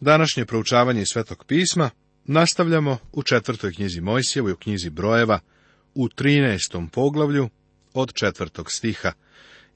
Današnje proučavanje Svetog pisma nastavljamo u četvrtoj knjizi Mojsijevoj, u knjizi Brojeva, u 13. poglavlju od četvrtog stiha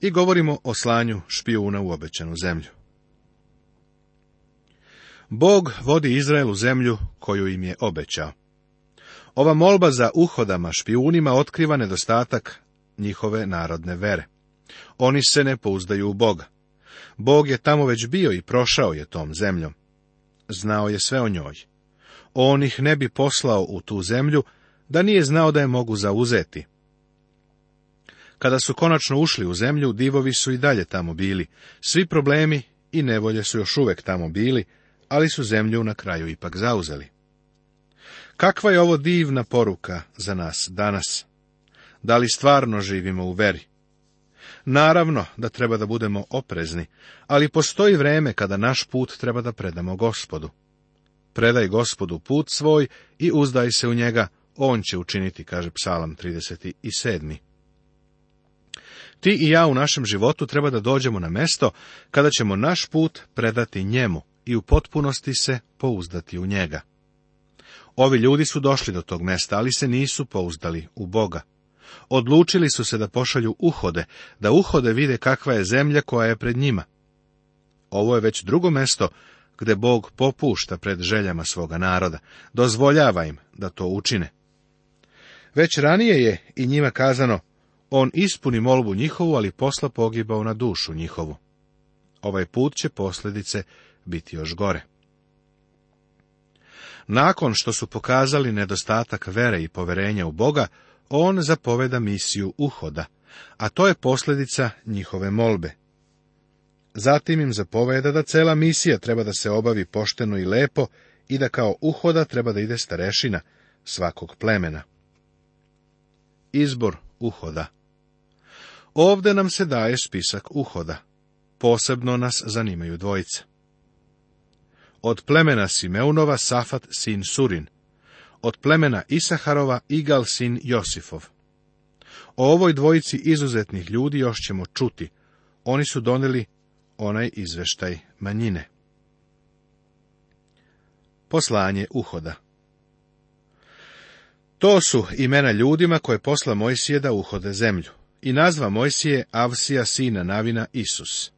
i govorimo o slanju špijuna u obećanu zemlju. Bog vodi Izrael u zemlju koju im je obećao. Ova molba za uhodama špijunima otkriva nedostatak njihove narodne vere. Oni se ne pouzdaju u Boga. Bog je tamo već bio i prošao je tom zemljom znao je sve o njoj. On ih ne bi poslao u tu zemlju, da nije znao da je mogu zauzeti. Kada su konačno ušli u zemlju, divovi su i dalje tamo bili. Svi problemi i nevolje su još uvek tamo bili, ali su zemlju na kraju ipak zauzeli. Kakva je ovo divna poruka za nas danas? Da li stvarno živimo u veri? Naravno da treba da budemo oprezni, ali postoji vreme kada naš put treba da predamo gospodu. Predaj gospodu put svoj i uzdaj se u njega, on će učiniti, kaže psalam 37. Ti i ja u našem životu treba da dođemo na mesto kada ćemo naš put predati njemu i u potpunosti se pouzdati u njega. Ovi ljudi su došli do tog mesta, ali se nisu pouzdali u Boga odlučili su se da pošalju uhode, da uhode vide kakva je zemlja koja je pred njima. Ovo je već drugo mesto gde Bog popušta pred željama svoga naroda, dozvoljava im da to učine. Već ranije je i njima kazano, on ispuni molbu njihovu, ali posla pogibao na dušu njihovu. Ovaj put će posljedice biti još gore. Nakon što su pokazali nedostatak vere i poverenja u Boga, on zapoveda misiju uhoda, a to je posljedica njihove molbe. Zatim im zapoveda da cela misija treba da se obavi pošteno i lepo i da kao uhoda treba da ide starešina svakog plemena. Izbor uhoda Ovde nam se daje spisak uhoda. Posebno nas zanimaju dvojice. Od plemena Simeunova Safat sin Surin, od plemena Isaharova Igal sin Josifov. O ovoj dvojici izuzetnih ljudi još ćemo čuti. Oni su donijeli onaj izveštaj manjine. Poslanje uhoda To su imena ljudima koje posla Mojsije da uhode zemlju. I nazva Mojsije Avsija sina Navina Isus.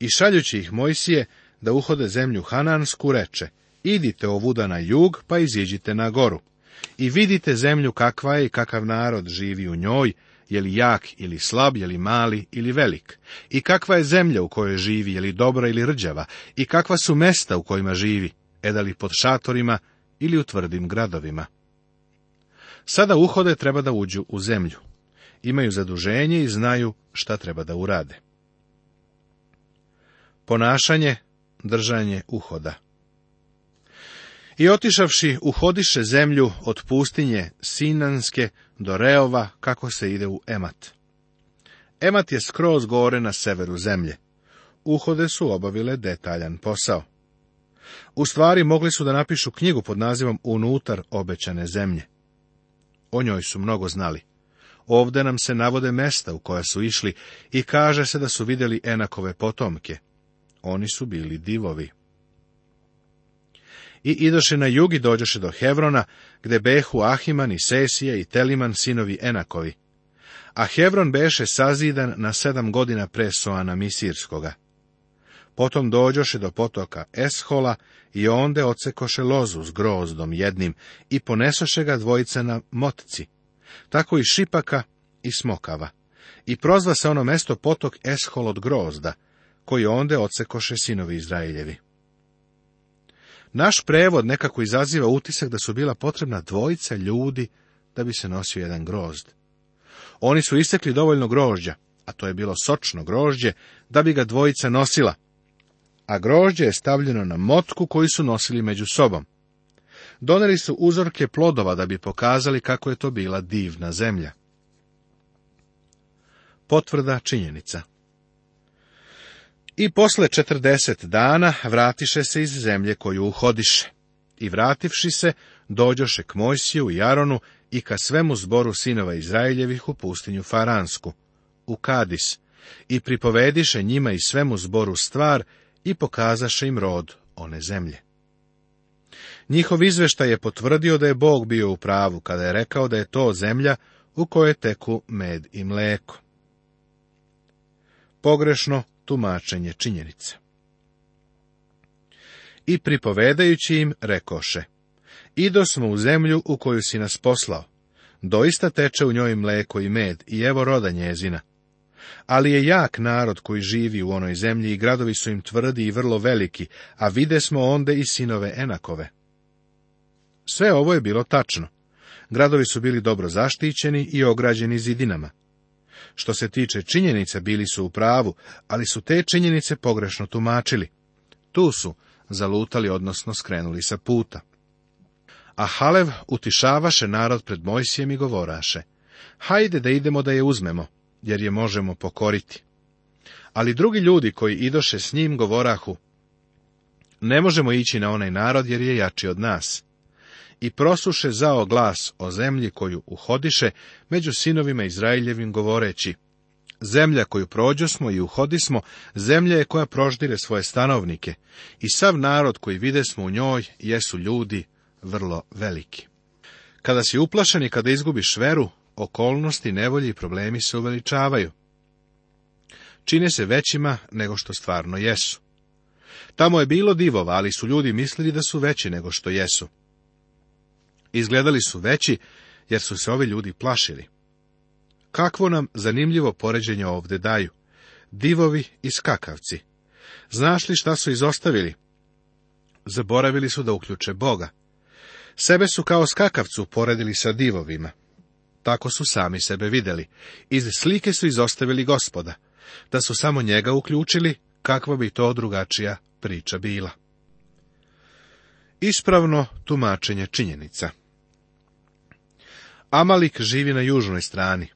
I šaljući ih Mojsije da uhode zemlju Hanansku reče – idite ovuda na jug, pa iziđite na goru. I vidite zemlju kakva je i kakav narod živi u njoj, je li jak ili slab, je li mali ili velik, i kakva je zemlja u kojoj živi, je li dobra ili rđava, i kakva su mesta u kojima živi, eda li pod šatorima ili u tvrdim gradovima. Sada uhode treba da uđu u zemlju. Imaju zaduženje i znaju šta treba da urade. Ponašanje, držanje uhoda. I otišavši uhodiše zemlju od pustinje Sinanske do Reova, kako se ide u Emat. Emat je skroz gore na severu zemlje. Uhode su obavile detaljan posao. U stvari mogli su da napišu knjigu pod nazivom Unutar obećane zemlje. O njoj su mnogo znali. Ovde nam se navode mesta u koja su išli i kaže se da su vidjeli Enakove potomke. Oni su bili divovi i idoše na jugi dođoše do Hevrona, gde behu Ahiman i Sesija i Teliman sinovi Enakovi. A Hevron beše sazidan na sedam godina pre Soana Misirskoga. Potom dođoše do potoka Eshola i onde ocekoše lozu s grozdom jednim i ponesoše ga dvojica na motci, tako i šipaka i smokava. I prozva se ono mesto potok Eshol od grozda, koji onde ocekoše sinovi Izraeljevi. Naš prevod nekako izaziva utisak da su bila potrebna dvojica ljudi da bi se nosio jedan grozd. Oni su istekli dovoljno grožđa, a to je bilo sočno grožđe, da bi ga dvojica nosila, a grožđe je stavljeno na motku koju su nosili među sobom. Doneli su uzorke plodova da bi pokazali kako je to bila divna zemlja. Potvrda činjenica i posle četrdeset dana vratiše se iz zemlje koju uhodiše. I vrativši se, dođoše k Mojsiju i Aronu i ka svemu zboru sinova Izraeljevih u pustinju Faransku, u Kadis, i pripovediše njima i svemu zboru stvar i pokazaše im rod one zemlje. Njihov izveštaj je potvrdio da je Bog bio u pravu kada je rekao da je to zemlja u kojoj teku med i mleko. Pogrešno tumačenje činjenice I pripovedajući im rekoše, Ido smo u zemlju u koju si nas poslao, doista teče u njoj mleko i med i evo roda njezina. Ali je jak narod koji živi u onoj zemlji i gradovi su im tvrdi i vrlo veliki, a vide smo onda i sinove Enakove. Sve ovo je bilo tačno. Gradovi su bili dobro zaštićeni i ograđeni zidinama što se tiče činjenica bili su u pravu, ali su te činjenice pogrešno tumačili. Tu su zalutali, odnosno skrenuli sa puta. A Halev utišavaše narod pred Mojsijem i govoraše, hajde da idemo da je uzmemo, jer je možemo pokoriti. Ali drugi ljudi koji idoše s njim govorahu, ne možemo ići na onaj narod jer je jači od nas i prosuše zao glas o zemlji koju uhodiše među sinovima Izraeljevim govoreći. Zemlja koju smo i uhodismo, zemlja je koja proždire svoje stanovnike, i sav narod koji vide smo u njoj jesu ljudi vrlo veliki. Kada si uplašan i kada izgubiš veru, okolnosti, nevolji i problemi se uveličavaju. Čine se većima nego što stvarno jesu. Tamo je bilo divova, ali su ljudi mislili da su veći nego što jesu. Izgledali su veći, jer su se ovi ljudi plašili. Kakvo nam zanimljivo poređenje ovde daju? Divovi i skakavci. Znaš li šta su izostavili? Zaboravili su da uključe Boga. Sebe su kao skakavcu poredili sa divovima. Tako su sami sebe videli. Iz slike su izostavili gospoda. Da su samo njega uključili, kakva bi to drugačija priča bila. Ispravno tumačenje činjenica Amalik živi na južnoj strani.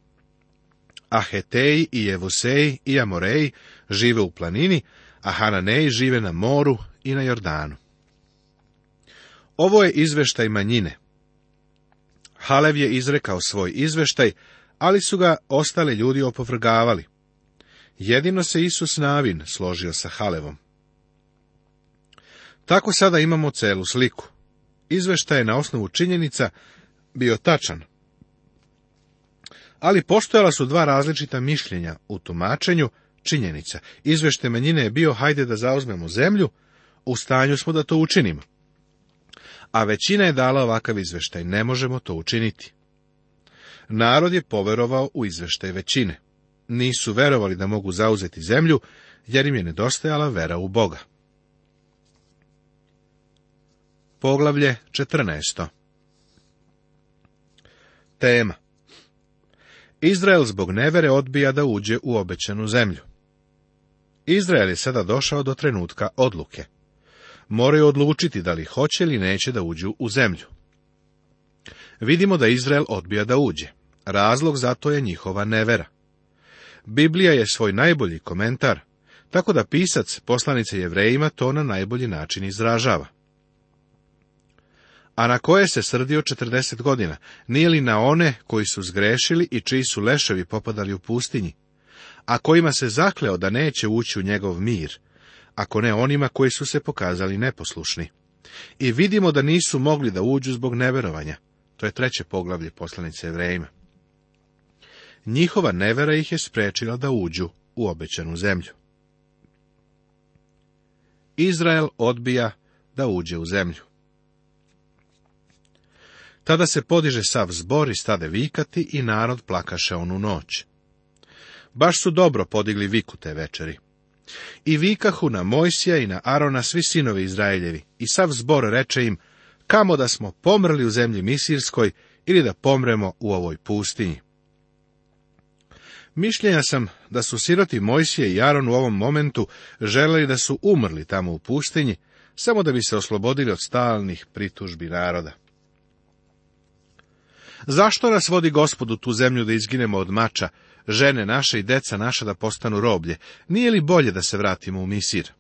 A Heteji i Jevuseji i Amoreji žive u planini, a Hananeji žive na moru i na Jordanu. Ovo je izveštaj manjine. Halev je izrekao svoj izveštaj, ali su ga ostali ljudi opovrgavali. Jedino se Isus Navin složio sa Halevom. Tako sada imamo celu sliku. Izveštaj je na osnovu činjenica bio tačan, ali postojala su dva različita mišljenja u tumačenju činjenica. Izvešte manjine je bio, hajde da zauzmemo zemlju, u stanju smo da to učinimo. A većina je dala ovakav izveštaj, ne možemo to učiniti. Narod je poverovao u izveštaj većine. Nisu verovali da mogu zauzeti zemlju, jer im je nedostajala vera u Boga. Poglavlje 14. Tema Izrael zbog nevere odbija da uđe u obećanu zemlju. Izrael je sada došao do trenutka odluke. Moraju odlučiti da li hoće ili neće da uđu u zemlju. Vidimo da Izrael odbija da uđe. Razlog za to je njihova nevera. Biblija je svoj najbolji komentar, tako da pisac poslanice jevrejima to na najbolji način izražava a na koje se srdio četrdeset godina, nije li na one koji su zgrešili i čiji su leševi popadali u pustinji, a kojima se zakleo da neće ući u njegov mir, ako ne onima koji su se pokazali neposlušni. I vidimo da nisu mogli da uđu zbog neverovanja. To je treće poglavlje poslanice Evrejima. Njihova nevera ih je sprečila da uđu u obećanu zemlju. Izrael odbija da uđe u zemlju. Tada se podiže sav zbor i stade vikati i narod plakaše onu noć. Baš su dobro podigli viku te večeri. I vikahu na Mojsija i na Arona svi sinovi Izraeljevi, i sav zbor reče im, kamo da smo pomrli u zemlji Misirskoj ili da pomremo u ovoj pustinji. Mišljenja sam da su siroti Mojsije i Aron u ovom momentu želeli da su umrli tamo u pustinji, samo da bi se oslobodili od stalnih pritužbi naroda. Zašto nas vodi gospod u tu zemlju da izginemo od mača, žene naše i deca naša da postanu roblje? Nije li bolje da se vratimo u Misir?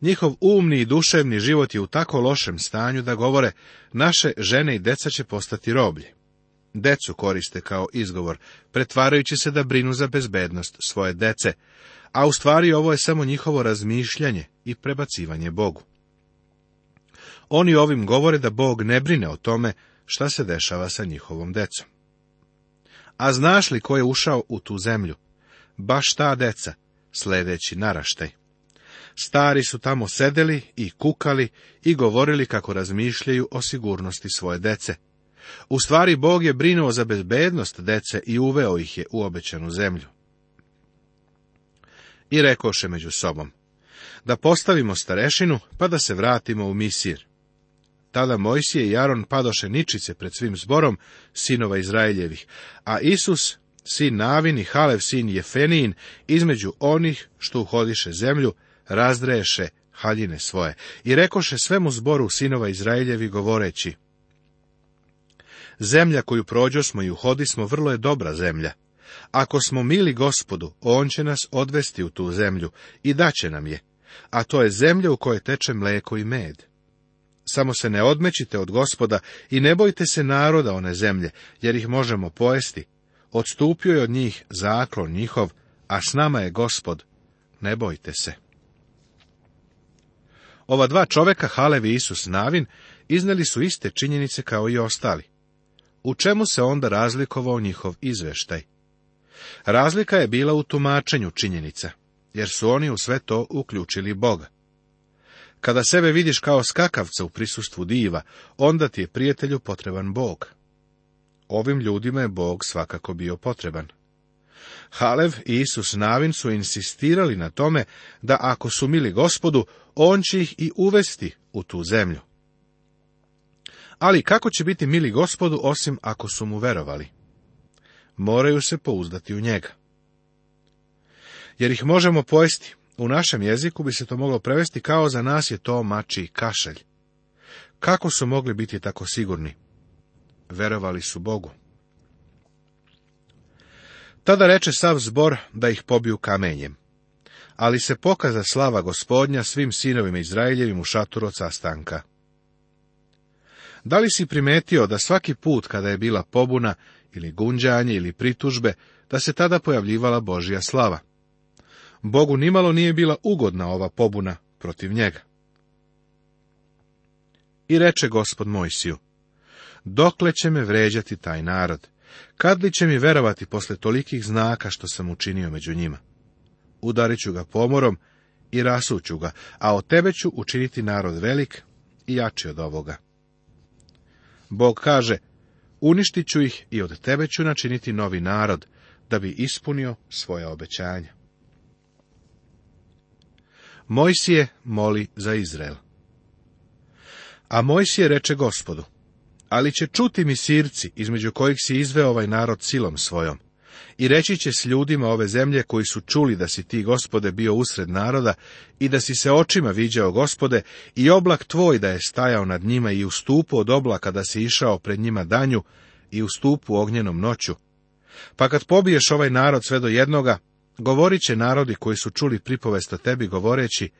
Njihov umni i duševni život je u tako lošem stanju da govore naše žene i deca će postati roblje. Decu koriste kao izgovor, pretvarajući se da brinu za bezbednost svoje dece, a u stvari ovo je samo njihovo razmišljanje i prebacivanje Bogu. Oni ovim govore da Bog ne brine o tome šta se dešava sa njihovom decom. A znaš li ko je ušao u tu zemlju? Baš ta deca, sledeći naraštaj. Stari su tamo sedeli i kukali i govorili kako razmišljaju o sigurnosti svoje dece. U stvari, Bog je brinuo za bezbednost dece i uveo ih je u obećanu zemlju. I rekoše među sobom, da postavimo starešinu, pa da se vratimo u misir. Tada Mojsije i Jaron padoše ničice pred svim zborom sinova Izraeljevih, a Isus, sin Navin i Halev, sin Jefenin, između onih što uhodiše zemlju, razdreješe haljine svoje i rekoše svemu zboru sinova Izraeljevi govoreći Zemlja koju smo i uhodi smo vrlo je dobra zemlja. Ako smo mili gospodu, on će nas odvesti u tu zemlju i daće nam je, a to je zemlja u kojoj teče mleko i med. Samo se ne odmećite od gospoda i ne bojte se naroda one zemlje, jer ih možemo pojesti. Odstupio je od njih zaklon njihov, a s nama je gospod, ne bojte se. Ova dva čoveka, Halevi Isus Navin, izneli su iste činjenice kao i ostali. U čemu se onda razlikovao njihov izveštaj? Razlika je bila u tumačenju činjenica, jer su oni u sve to uključili Boga. Kada sebe vidiš kao skakavca u prisustvu diva, onda ti je prijatelju potreban Bog. Ovim ljudima je Bog svakako bio potreban. Halev i Isus Navin su insistirali na tome da ako su mili gospodu, on će ih i uvesti u tu zemlju. Ali kako će biti mili gospodu osim ako su mu verovali? Moraju se pouzdati u njega. Jer ih možemo pojesti, u našem jeziku bi se to moglo prevesti kao za nas je to mači kašelj. Kako su mogli biti tako sigurni? Verovali su Bogu. Tada reče sav zbor da ih pobiju kamenjem. Ali se pokaza slava gospodnja svim sinovima Izraeljevim u šatoru od sastanka. Da li si primetio da svaki put kada je bila pobuna ili gunđanje ili pritužbe, da se tada pojavljivala Božja slava? Bogu nimalo nije bila ugodna ova pobuna protiv njega. I reče gospod Mojsiju, dokle će me vređati taj narod? Kad li će mi verovati posle tolikih znaka što sam učinio među njima? Udarit ga pomorom i rasuću ga, a od tebe ću učiniti narod velik i jači od ovoga. Bog kaže, uništit ih i od tebe ću načiniti novi narod, da bi ispunio svoje obećanja. Mojsije moli za Izrael. A Mojsije reče gospodu, ali će čuti mi sirci, između kojih si izveo ovaj narod silom svojom. I reći će s ljudima ove zemlje koji su čuli da si ti, gospode, bio usred naroda i da si se očima viđao, gospode, i oblak tvoj da je stajao nad njima i u stupu od oblaka da si išao pred njima danju i u stupu ognjenom noću. Pa kad pobiješ ovaj narod sve do jednoga, Govorit će narodi koji su čuli pripovest o tebi govoreći,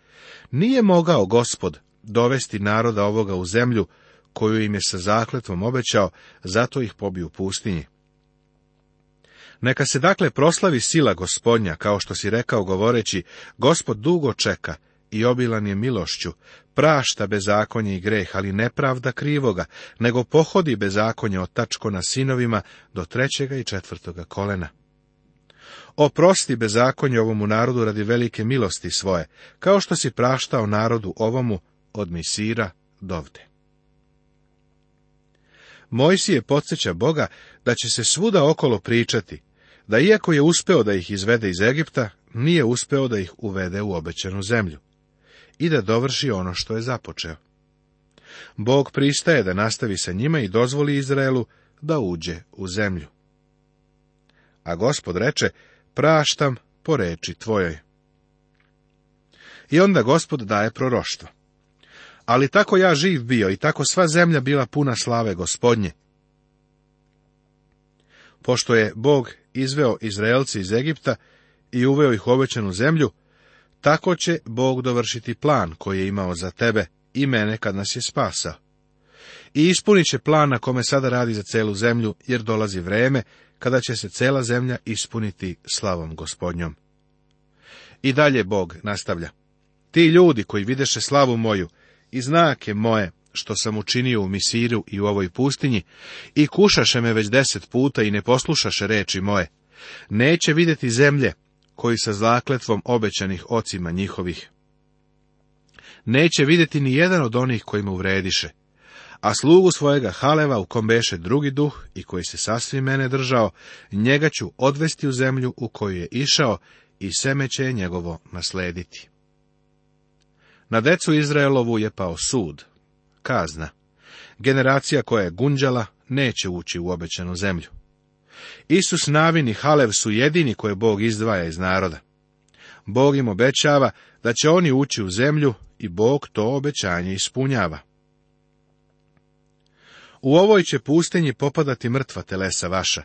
nije mogao gospod dovesti naroda ovoga u zemlju, koju im je sa zakletvom obećao, zato ih pobi u pustinji. Neka se dakle proslavi sila gospodnja, kao što si rekao govoreći, gospod dugo čeka i obilan je milošću, prašta bezakonje i greh, ali nepravda krivoga, nego pohodi bezakonje od tačko na sinovima do trećega i četvrtoga kolena. Oprosti bezakonje ovomu narodu radi velike milosti svoje, kao što si praštao narodu ovomu od misira dovde. je podsjeća Boga da će se svuda okolo pričati, da iako je uspeo da ih izvede iz Egipta, nije uspeo da ih uvede u obećanu zemlju i da dovrši ono što je započeo. Bog pristaje da nastavi sa njima i dozvoli Izraelu da uđe u zemlju. A gospod reče, praštam po reči tvojoj. I onda gospod daje proroštvo. Ali tako ja živ bio i tako sva zemlja bila puna slave gospodnje. Pošto je Bog izveo Izraelci iz Egipta i uveo ih u obećanu zemlju, tako će Bog dovršiti plan koji je imao za tebe i mene kad nas je spasao. I ispunit će plan na kome sada radi za celu zemlju, jer dolazi vreme kada će se cela zemlja ispuniti slavom gospodnjom. I dalje Bog nastavlja. Ti ljudi koji videše slavu moju i znake moje, što sam učinio u Misiru i u ovoj pustinji, i kušaše me već deset puta i ne poslušaše reči moje, neće vidjeti zemlje koji sa zakletvom obećanih ocima njihovih. Neće vidjeti ni jedan od onih kojima uvrediše, a slugu svojega Haleva, u kom beše drugi duh i koji se sasvim mene držao, njega ću odvesti u zemlju u koju je išao i seme će njegovo naslediti. Na decu Izraelovu je pao sud, kazna. Generacija koja je gunđala neće ući u obećanu zemlju. Isus Navin i Halev su jedini koje Bog izdvaja iz naroda. Bog im obećava da će oni ući u zemlju i Bog to obećanje ispunjava. U ovoj će pustinji popadati mrtva telesa vaša.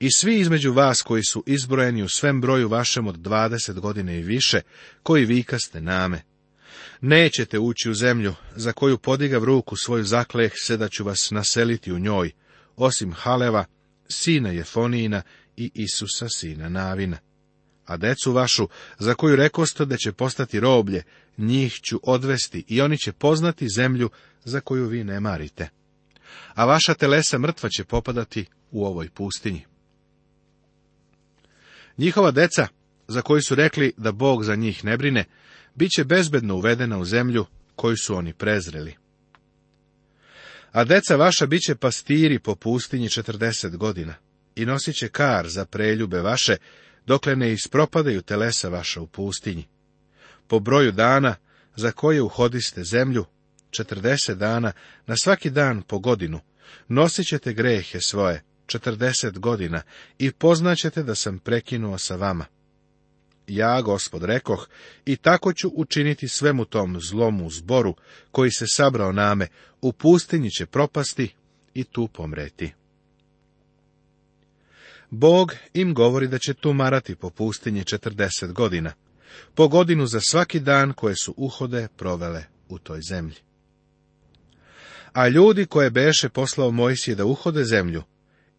I svi između vas koji su izbrojeni u svem broju vašem od dvadeset godine i više, koji vikaste name. Nećete ući u zemlju, za koju podigav ruku svoju zakleh se da ću vas naseliti u njoj, osim Haleva, sina Jefonina i Isusa sina Navina. A decu vašu, za koju rekoste da će postati roblje, njih ću odvesti i oni će poznati zemlju za koju vi ne marite a vaša telesa mrtva će popadati u ovoj pustinji. Njihova deca, za koji su rekli da Bog za njih ne brine, bit će bezbedno uvedena u zemlju koju su oni prezreli. A deca vaša bit će pastiri po pustinji četrdeset godina i nosit će kar za preljube vaše, dokle ne ispropadaju telesa vaša u pustinji. Po broju dana za koje uhodiste zemlju, četrdeset dana, na svaki dan po godinu, nosit ćete grehe svoje, četrdeset godina, i poznaćete da sam prekinuo sa vama. Ja, gospod, rekoh, i tako ću učiniti svemu tom zlomu zboru, koji se sabrao name, u pustinji će propasti i tu pomreti. Bog im govori da će marati po pustinji četrdeset godina, po godinu za svaki dan koje su uhode provele u toj zemlji. A ljudi koje beše poslao Mojsije da uhode zemlju,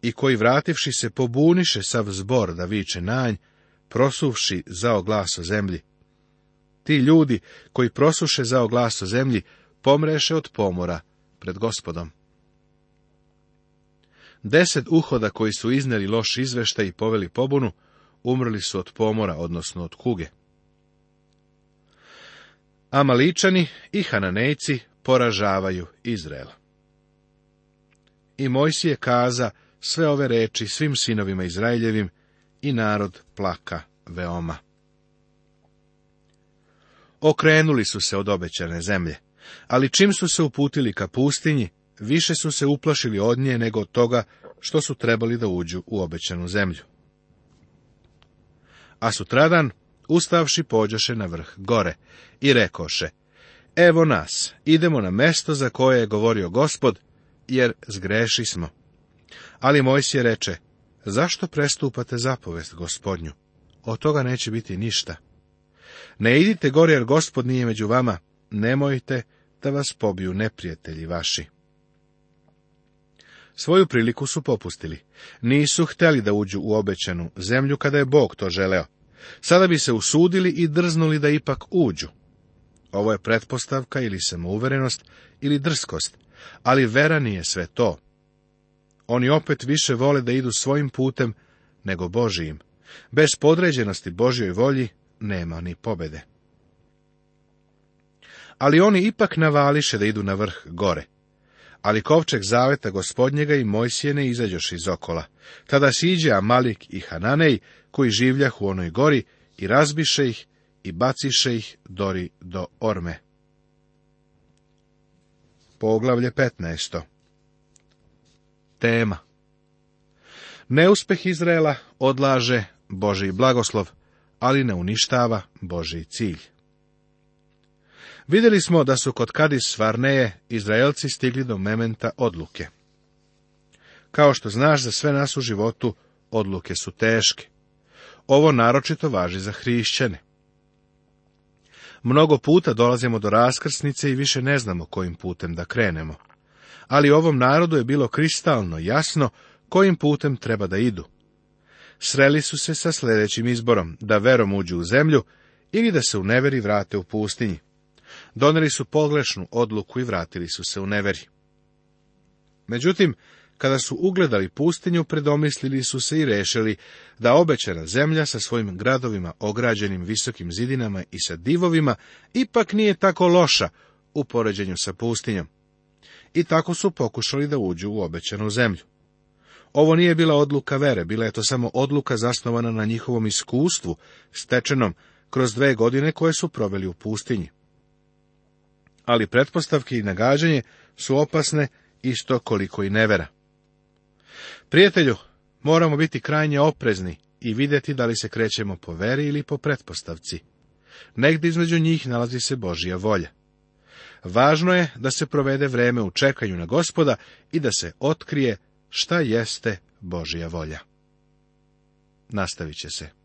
i koji vrativši se pobuniše sav zbor da viče nanj, prosuvši zao glas o zemlji. Ti ljudi koji prosuše zao glas o zemlji, pomreše od pomora pred gospodom. Deset uhoda koji su izneli loš izvešta i poveli pobunu, umrli su od pomora, odnosno od kuge. Amaličani i Hananejci poražavaju Izrela. I Mojsije kaza sve ove reči svim sinovima Izraeljevim i narod plaka veoma. Okrenuli su se od obećane zemlje, ali čim su se uputili ka pustinji, više su se uplašili od nje nego od toga što su trebali da uđu u obećanu zemlju. A sutradan, ustavši, pođoše na vrh gore i rekoše, evo nas, idemo na mesto za koje je govorio gospod, jer zgreši smo. Ali Mojsije reče, zašto prestupate zapovest gospodnju? Od toga neće biti ništa. Ne idite gore, jer gospod nije među vama, nemojte da vas pobiju neprijatelji vaši. Svoju priliku su popustili. Nisu htjeli da uđu u obećanu zemlju kada je Bog to želeo. Sada bi se usudili i drznuli da ipak uđu. Ovo je pretpostavka ili samouverenost ili drskost, ali vera nije sve to. Oni opet više vole da idu svojim putem nego Božijim. Bez podređenosti Božjoj volji nema ni pobede. Ali oni ipak navališe da idu na vrh gore. Ali kovčeg zaveta gospodnjega i Mojsije ne izađoš iz okola. Tada siđe Amalik i Hananej, koji življah u onoj gori, i razbiše ih i baciše ih Dori do Orme. Poglavlje 15. Tema Neuspeh Izraela odlaže Boži blagoslov, ali ne uništava Boži cilj. Vidjeli smo da su kod Kadis Varneje Izraelci stigli do mementa odluke. Kao što znaš, za sve nas u životu odluke su teške. Ovo naročito važi za hrišćane. Mnogo puta dolazimo do raskrsnice i više ne znamo kojim putem da krenemo. Ali ovom narodu je bilo kristalno jasno kojim putem treba da idu. Sreli su se sa sljedećim izborom, da verom uđu u zemlju ili da se u neveri vrate u pustinji. Doneli su pogrešnu odluku i vratili su se u neveri. Međutim, kada su ugledali pustinju, predomislili su se i rešili da obećana zemlja sa svojim gradovima ograđenim visokim zidinama i sa divovima ipak nije tako loša u poređenju sa pustinjom. I tako su pokušali da uđu u obećanu zemlju. Ovo nije bila odluka vere, bila je to samo odluka zasnovana na njihovom iskustvu, stečenom kroz dve godine koje su proveli u pustinji. Ali pretpostavke i nagađanje su opasne isto koliko i nevera. Prijatelju, moramo biti krajnje oprezni i vidjeti da li se krećemo po veri ili po pretpostavci. Negdje između njih nalazi se Božija volja. Važno je da se provede vreme u čekanju na gospoda i da se otkrije šta jeste Božija volja. Nastavit će se.